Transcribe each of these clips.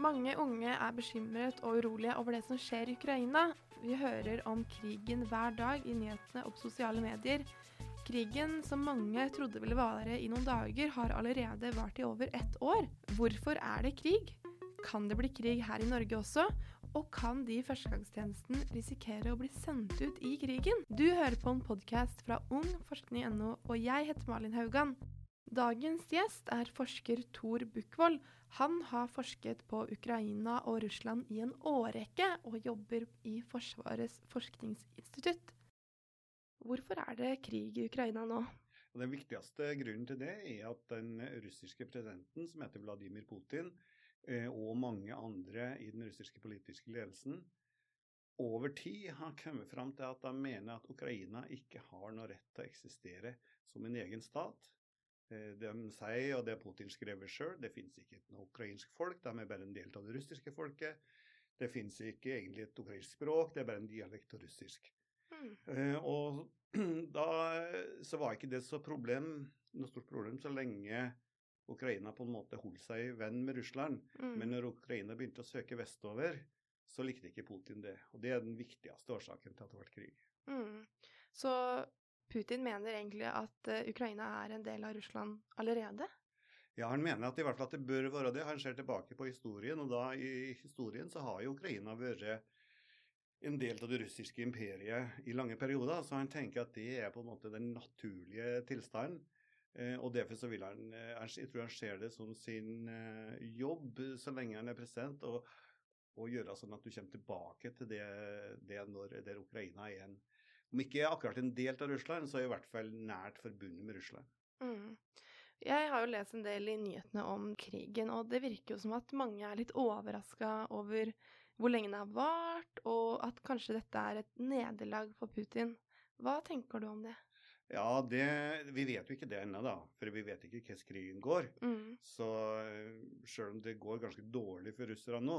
Mange unge er bekymret og urolige over det som skjer i Ukraina. Vi hører om krigen hver dag i nyhetene og sosiale medier. Krigen som mange trodde ville vare i noen dager, har allerede vart i over ett år. Hvorfor er det krig? Kan det bli krig her i Norge også? Og kan de i førstegangstjenesten risikere å bli sendt ut i krigen? Du hører på en podkast fra ungforskning.no, og jeg heter Malin Haugan. Dagens gjest er forsker Tor Bukkvold. Han har forsket på Ukraina og Russland i en årrekke, og jobber i Forsvarets forskningsinstitutt. Hvorfor er det krig i Ukraina nå? Den viktigste grunnen til det er at den russiske presidenten, som heter Vladimir Putin, eh, og mange andre i den russiske politiske ledelsen, over tid har kommet fram til at de mener at Ukraina ikke har noe rett til å eksistere som en egen stat. Eh, de sier, og det Putin skrevet sjøl, det fins ikke noe ukrainsk folk, de er bare en del av det russiske folket. Det fins ikke egentlig et ukrainsk språk, det er bare en dialekt av russisk. Mm. Uh, og da så var ikke det så problem, noe stort problem så lenge Ukraina på en måte holdt seg venn med Russland. Mm. Men når Ukraina begynte å søke vestover, så likte ikke Putin det. Og det er den viktigste årsaken til at det ble krig. Mm. Så Putin mener egentlig at uh, Ukraina er en del av Russland allerede? Ja, han mener at i hvert fall at det bør være det. Han ser tilbake på historien, og da i historien så har jo Ukraina vært en del av det russiske imperiet i lange perioder. Så han tenker at det er på en måte den naturlige tilstanden. Eh, og derfor så vil han, eh, Jeg tror han ser det som sin eh, jobb så lenge han er president, å gjøre sånn at du kommer tilbake til det, det når der Ukraina er en om ikke akkurat en del av Russland, så i hvert fall nært forbundet med Russland. Mm. Jeg har jo lest en del i nyhetene om krigen, og det virker jo som at mange er litt overraska over hvor lenge den har vart, og at kanskje dette er et nederlag for Putin. Hva tenker du om det? Ja, det, Vi vet jo ikke det ennå, da. For vi vet ikke hvordan krigen går. Mm. Så eh, sjøl om det går ganske dårlig for russerne nå,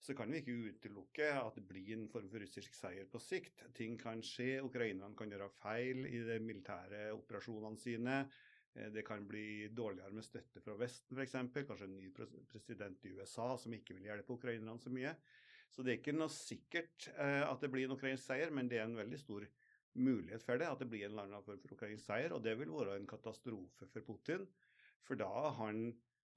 så kan vi ikke utelukke at det blir en form for russisk seier på sikt. Ting kan skje. Ukrainerne kan gjøre feil i de militære operasjonene sine. Eh, det kan bli dårligere med støtte fra Vesten, f.eks. Kanskje en ny president i USA som ikke vil hjelpe ukrainerne så mye. Så det er ikke noe sikkert eh, at det blir en ukrainsk seier, men det er en veldig stor mulighet for det. At det blir en eller annen form for ukrainsk seier. Og det vil være en katastrofe for Putin. For da har han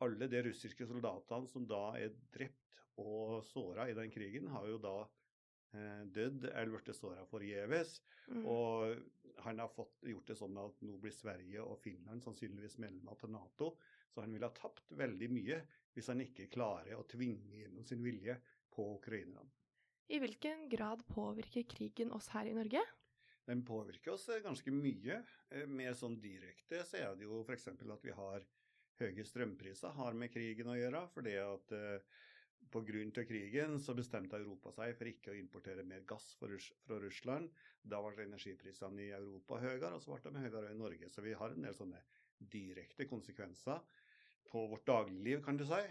alle de russiske soldatene som da er drept og såra i den krigen har jo da eh, dødd eller blitt såra forgjeves. Mm. Og han har fått, gjort det sånn at nå blir Sverige og Finland sannsynligvis medlemmer til Nato. Så han ville ha tapt veldig mye hvis han ikke klarer å tvinge gjennom sin vilje på ukrainerne. I hvilken grad påvirker krigen oss her i Norge? Den påvirker oss eh, ganske mye. Eh, mer sånn direkte så er det jo f.eks. at vi har høye strømpriser har med krigen å gjøre. fordi at eh, Pga. krigen så bestemte Europa seg for ikke å importere mer gass fra Russland. Da ble energiprisene i Europa høyere, og så ble de høyere i Norge. Så vi har en del sånne direkte konsekvenser på vårt dagligliv, kan du si.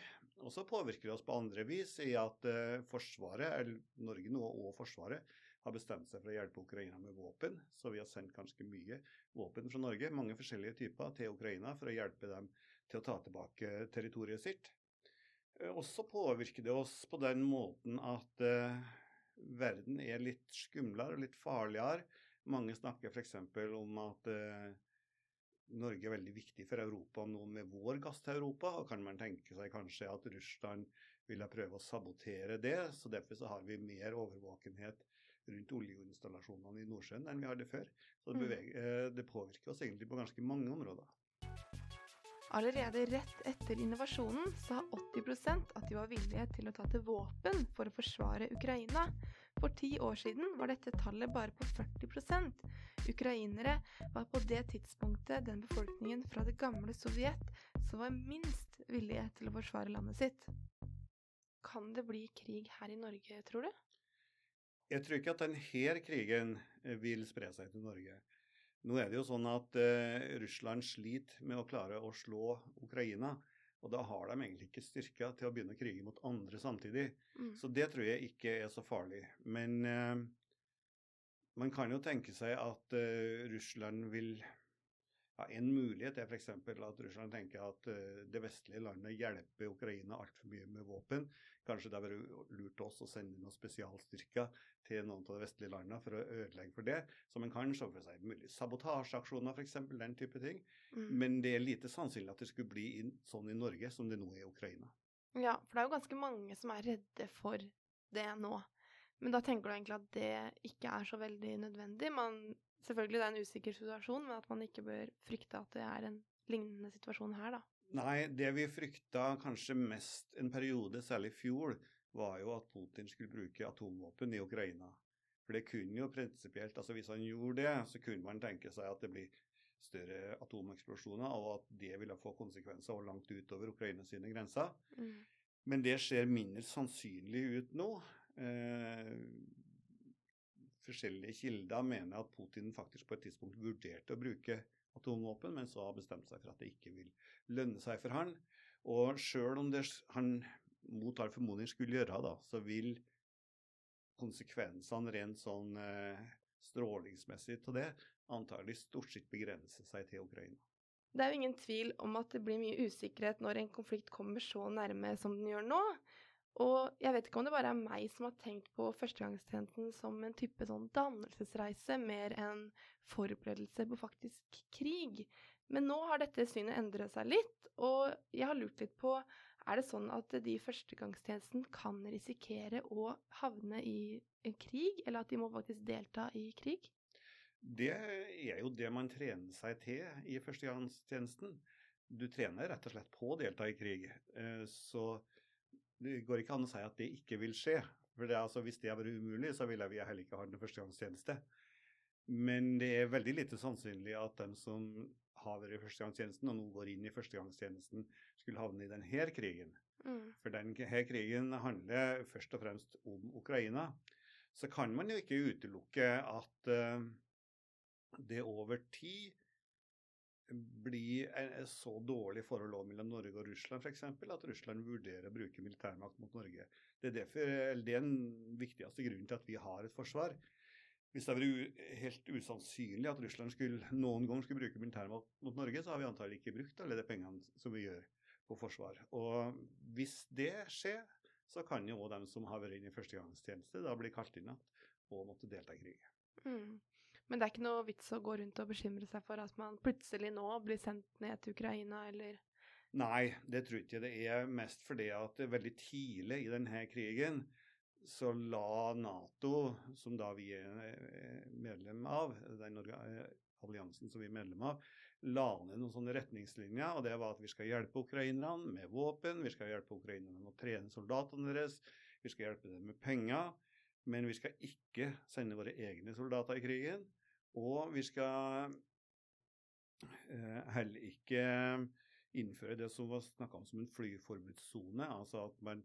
Og så påvirker det oss på andre vis i at uh, Forsvaret, eller Norge nå og Forsvaret, har bestemt seg for å hjelpe Ukraina med våpen. Så vi har sendt ganske mye våpen fra Norge, mange forskjellige typer, til Ukraina for å hjelpe dem til å ta tilbake territoriet sitt. Eh, og så påvirker det oss på den måten at eh, verden er litt skumlere og litt farligere. Mange snakker f.eks. om at eh, Norge er veldig viktig for Europa nå med vår gass til Europa. Og kan man tenke seg kanskje at Russland ville prøve å sabotere det. Så derfor så har vi mer overvåkenhet rundt oljeinstallasjonene i Nordsjøen enn vi hadde før. Så det, mm. beveger, eh, det påvirker oss egentlig på ganske mange områder. Allerede rett etter invasjonen sa 80% at de var villige til å ta til våpen for å forsvare Ukraina. For ti år siden var dette tallet bare på 40% Ukrainere var på det tidspunktet den befolkningen fra det gamle Sovjet som var minst villige til å forsvare landet sitt. Kan det bli krig her i Norge, tror du? Jeg tror ikke at denne krigen vil spre seg til Norge. Nå er det jo sånn at eh, Russland sliter med å klare å slå Ukraina. Og da har de egentlig ikke styrka til å begynne å krige mot andre samtidig. Mm. Så det tror jeg ikke er så farlig. Men eh, man kan jo tenke seg at eh, Russland vil ja, En mulighet er f.eks. at Russland tenker at det vestlige landet hjelper Ukraina altfor mye med våpen. Kanskje det hadde vært lurt oss å sende noen spesialstyrker til noen av de vestlige landene for å ødelegge for det. Så man kan se for seg mulig sabotasjeaksjoner, f.eks. Den type ting. Mm. Men det er lite sannsynlig at det skulle bli sånn i Norge som det nå er i Ukraina. Ja, for det er jo ganske mange som er redde for det nå. Men da tenker du egentlig at det ikke er så veldig nødvendig. Man, selvfølgelig det er en usikker situasjon, men at man ikke bør frykte at det er en lignende situasjon her, da. Nei, det vi frykta kanskje mest en periode, særlig i fjor, var jo at Putin skulle bruke atomvåpen i Ukraina. For det kunne jo prinsipielt altså Hvis han gjorde det, så kunne man tenke seg at det blir større atomeksplosjoner, og at det ville få konsekvenser og langt utover Ukraina sine grenser. Mm. Men det ser mindre sannsynlig ut nå. Eh, forskjellige kilder mener at Putin faktisk på et tidspunkt vurderte å bruke atomvåpen, men så har bestemt seg for at det ikke vil lønne seg for han. Og sjøl om det han mot all formodning skulle gjøre da, så vil konsekvensene rent sånn eh, strålingsmessig til det antagelig stort sett begrense seg til Ukraina. Det er jo ingen tvil om at det blir mye usikkerhet når en konflikt kommer så nærme som den gjør nå. Og jeg vet ikke om det bare er meg som har tenkt på førstegangstjenesten som en type sånn dannelsesreise mer enn forberedelse på faktisk krig. Men nå har dette synet endret seg litt, og jeg har lurt litt på er det sånn at de i førstegangstjenesten kan risikere å havne i en krig, eller at de må faktisk delta i krig? Det er jo det man trener seg til i førstegangstjenesten. Du trener rett og slett på å delta i krig. Eh, så det går ikke an å si at det ikke vil skje. For det, altså, Hvis det hadde vært umulig, så ville vi heller ikke ha en førstegangstjeneste. Men det er veldig lite sannsynlig at de som har vært i førstegangstjenesten, og nå går inn i førstegangstjenesten, skulle havne i denne krigen. Mm. For denne krigen handler først og fremst om Ukraina. Så kan man jo ikke utelukke at uh, det over tid blir et så dårlig forhold mellom Norge og Russland f.eks. at Russland vurderer å bruke militærmakt mot Norge. Det er, derfor, det er den viktigste grunnen til at vi har et forsvar. Hvis det hadde vært helt usannsynlig at Russland skulle, noen gang skulle bruke militærmakt mot Norge, så har vi antagelig ikke brukt alle de pengene som vi gjør på forsvar. Og hvis det skjer, så kan jo òg de som har vært inne i førstegangstjeneste, da bli kalt inn igjen og måtte delta i krigen. Mm. Men det er ikke noe vits å gå rundt og bekymre seg for at man plutselig nå blir sendt ned til Ukraina, eller Nei, det tror jeg ikke. Det er mest fordi at veldig tidlig i denne krigen så la Nato, som da vi er medlem av, den alliansen som vi er medlem av, la ned noen sånne retningslinjer. og Det var at vi skal hjelpe ukrainerne med våpen, vi skal hjelpe ukrainerne med å trene soldatene deres, vi skal hjelpe dem med penger. Men vi skal ikke sende våre egne soldater i krigen. Og vi skal eh, heller ikke innføre det som var snakka om som en flyforbudssone. Altså at man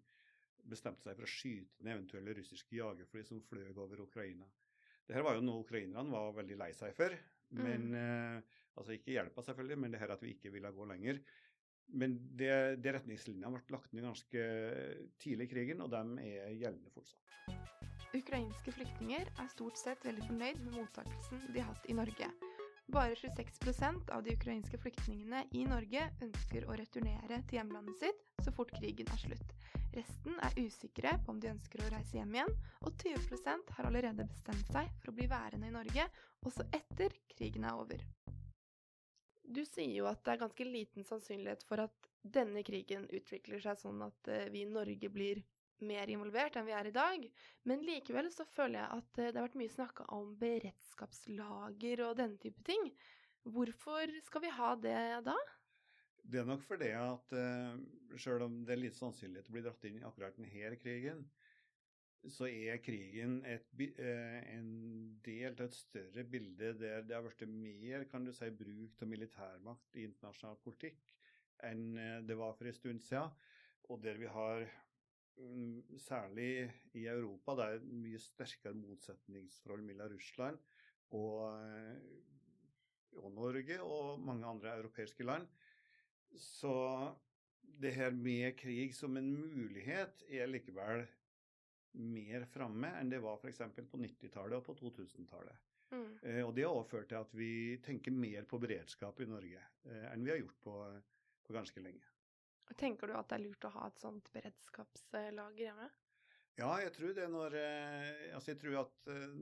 bestemte seg for å skyte ned eventuelle russiske jagerfly som fløy over Ukraina. Dette var jo noe ukrainerne var veldig lei seg for. Men, mm. eh, altså Ikke hjelpa, selvfølgelig, men det her at vi ikke ville gå lenger. Men det, det retningslinjene ble lagt ned ganske tidlig i krigen, og de er gjeldende fortsatt. Ukrainske flyktninger er stort sett veldig fornøyd med mottakelsen de har hatt i Norge. Bare 26% av de ukrainske flyktningene i Norge ønsker å returnere til hjemlandet sitt så fort krigen er slutt. Resten er usikre på om de ønsker å reise hjem igjen, og 20% har allerede bestemt seg for å bli værende i Norge også etter krigen er over. Du sier jo at det er ganske liten sannsynlighet for at denne krigen utvikler seg sånn at eh, vi i Norge blir mer involvert enn vi er i dag. Men likevel så føler jeg at eh, det har vært mye snakka om beredskapslager og denne type ting. Hvorfor skal vi ha det da? Det er nok fordi at sjøl selv om det er litt sannsynlig å bli dratt inn i akkurat denne krigen, så er krigen et, uh, en del av et større bilde der det har blitt mer kan du si, bruk av militærmakt i internasjonal politikk enn det var for en stund siden. Og der vi har særlig i Europa, det er et mye sterkere motsetningsforhold mellom Russland og, eh, og, Norge og mange andre europeiske land. Så det her med krig som en mulighet er likevel mer framme enn det var f.eks. på 90-tallet og på 2000-tallet. Mm. Eh, og det har også ført til at vi tenker mer på beredskap i Norge eh, enn vi har gjort på, på ganske lenge. Tenker du at det er lurt å ha et sånt beredskapslager hjemme? Ja, jeg tror det når eh, Altså, jeg tror at eh,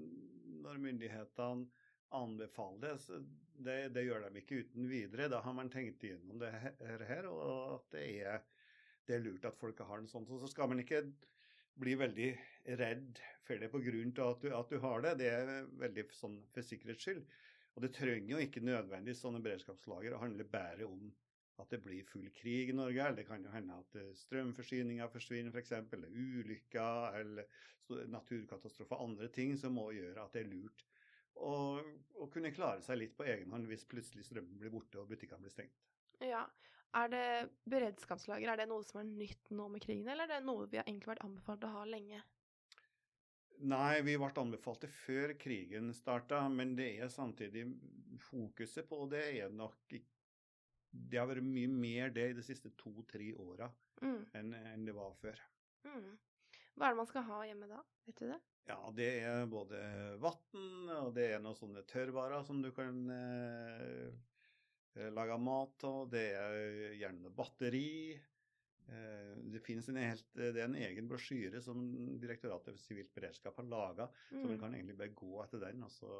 når myndighetene anbefaler det, det, det gjør de ikke uten videre. Da har man tenkt igjennom det her, og at det er, det er lurt at folk har en sånn. Så skal man ikke bli veldig redd for det av at du, at du har det. Det er veldig sånn for sikkerhets skyld. Og det trenger jo ikke nødvendigvis sånne beredskapslager å handle bare om at det blir full krig i Norge, eller det kan jo hende at strømforsyninga forsvinner f.eks., eller ulykker, eller naturkatastrofer, andre ting som må gjøre at det er lurt å, å kunne klare seg litt på egen hånd hvis plutselig strømmen blir borte og butikkene blir stengt. Ja. Er det beredskapslager, er det noe som er nytt nå med krigen, eller er det noe vi har egentlig vært anbefalt å ha lenge? Nei, vi ble anbefalt det før krigen starta, men det er samtidig fokuset på det er nok ikke det har vært mye mer det i de siste to-tre åra mm. enn, enn det var før. Mm. Hva er det man skal ha hjemme da? Vet du det? Ja, det er både vann, og det er noen sånne tørrvarer som du kan eh, lage mat av. Det er gjerne batteri. Eh, det en, helt, det er en egen brosjyre som Direktoratet for sivilt beredskap har laga, mm. så man kan egentlig bare gå etter den og så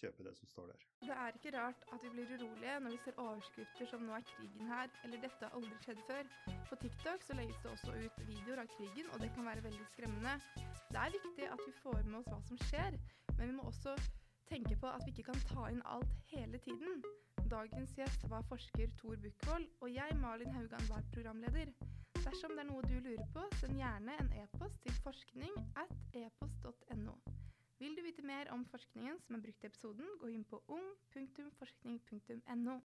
kjøpe det som står der. Det er ikke rart at vi blir urolige når vi ser overskrifter som 'nå er krigen her' eller 'dette har aldri skjedd før'. På TikTok så legges det også ut videoer av krigen, og det kan være veldig skremmende. Det er viktig at vi får med oss hva som skjer, men vi må også tenke på at vi ikke kan ta inn alt hele tiden. Dagens gjest var forsker Tor Bukkvold, og jeg, Malin Haugan, var programleder. Dersom det er noe du lurer på, send gjerne en e-post til forskning at epost.no. Vil du vite mer om forskningen som er brukt i episoden, gå inn på ung.forskning.no.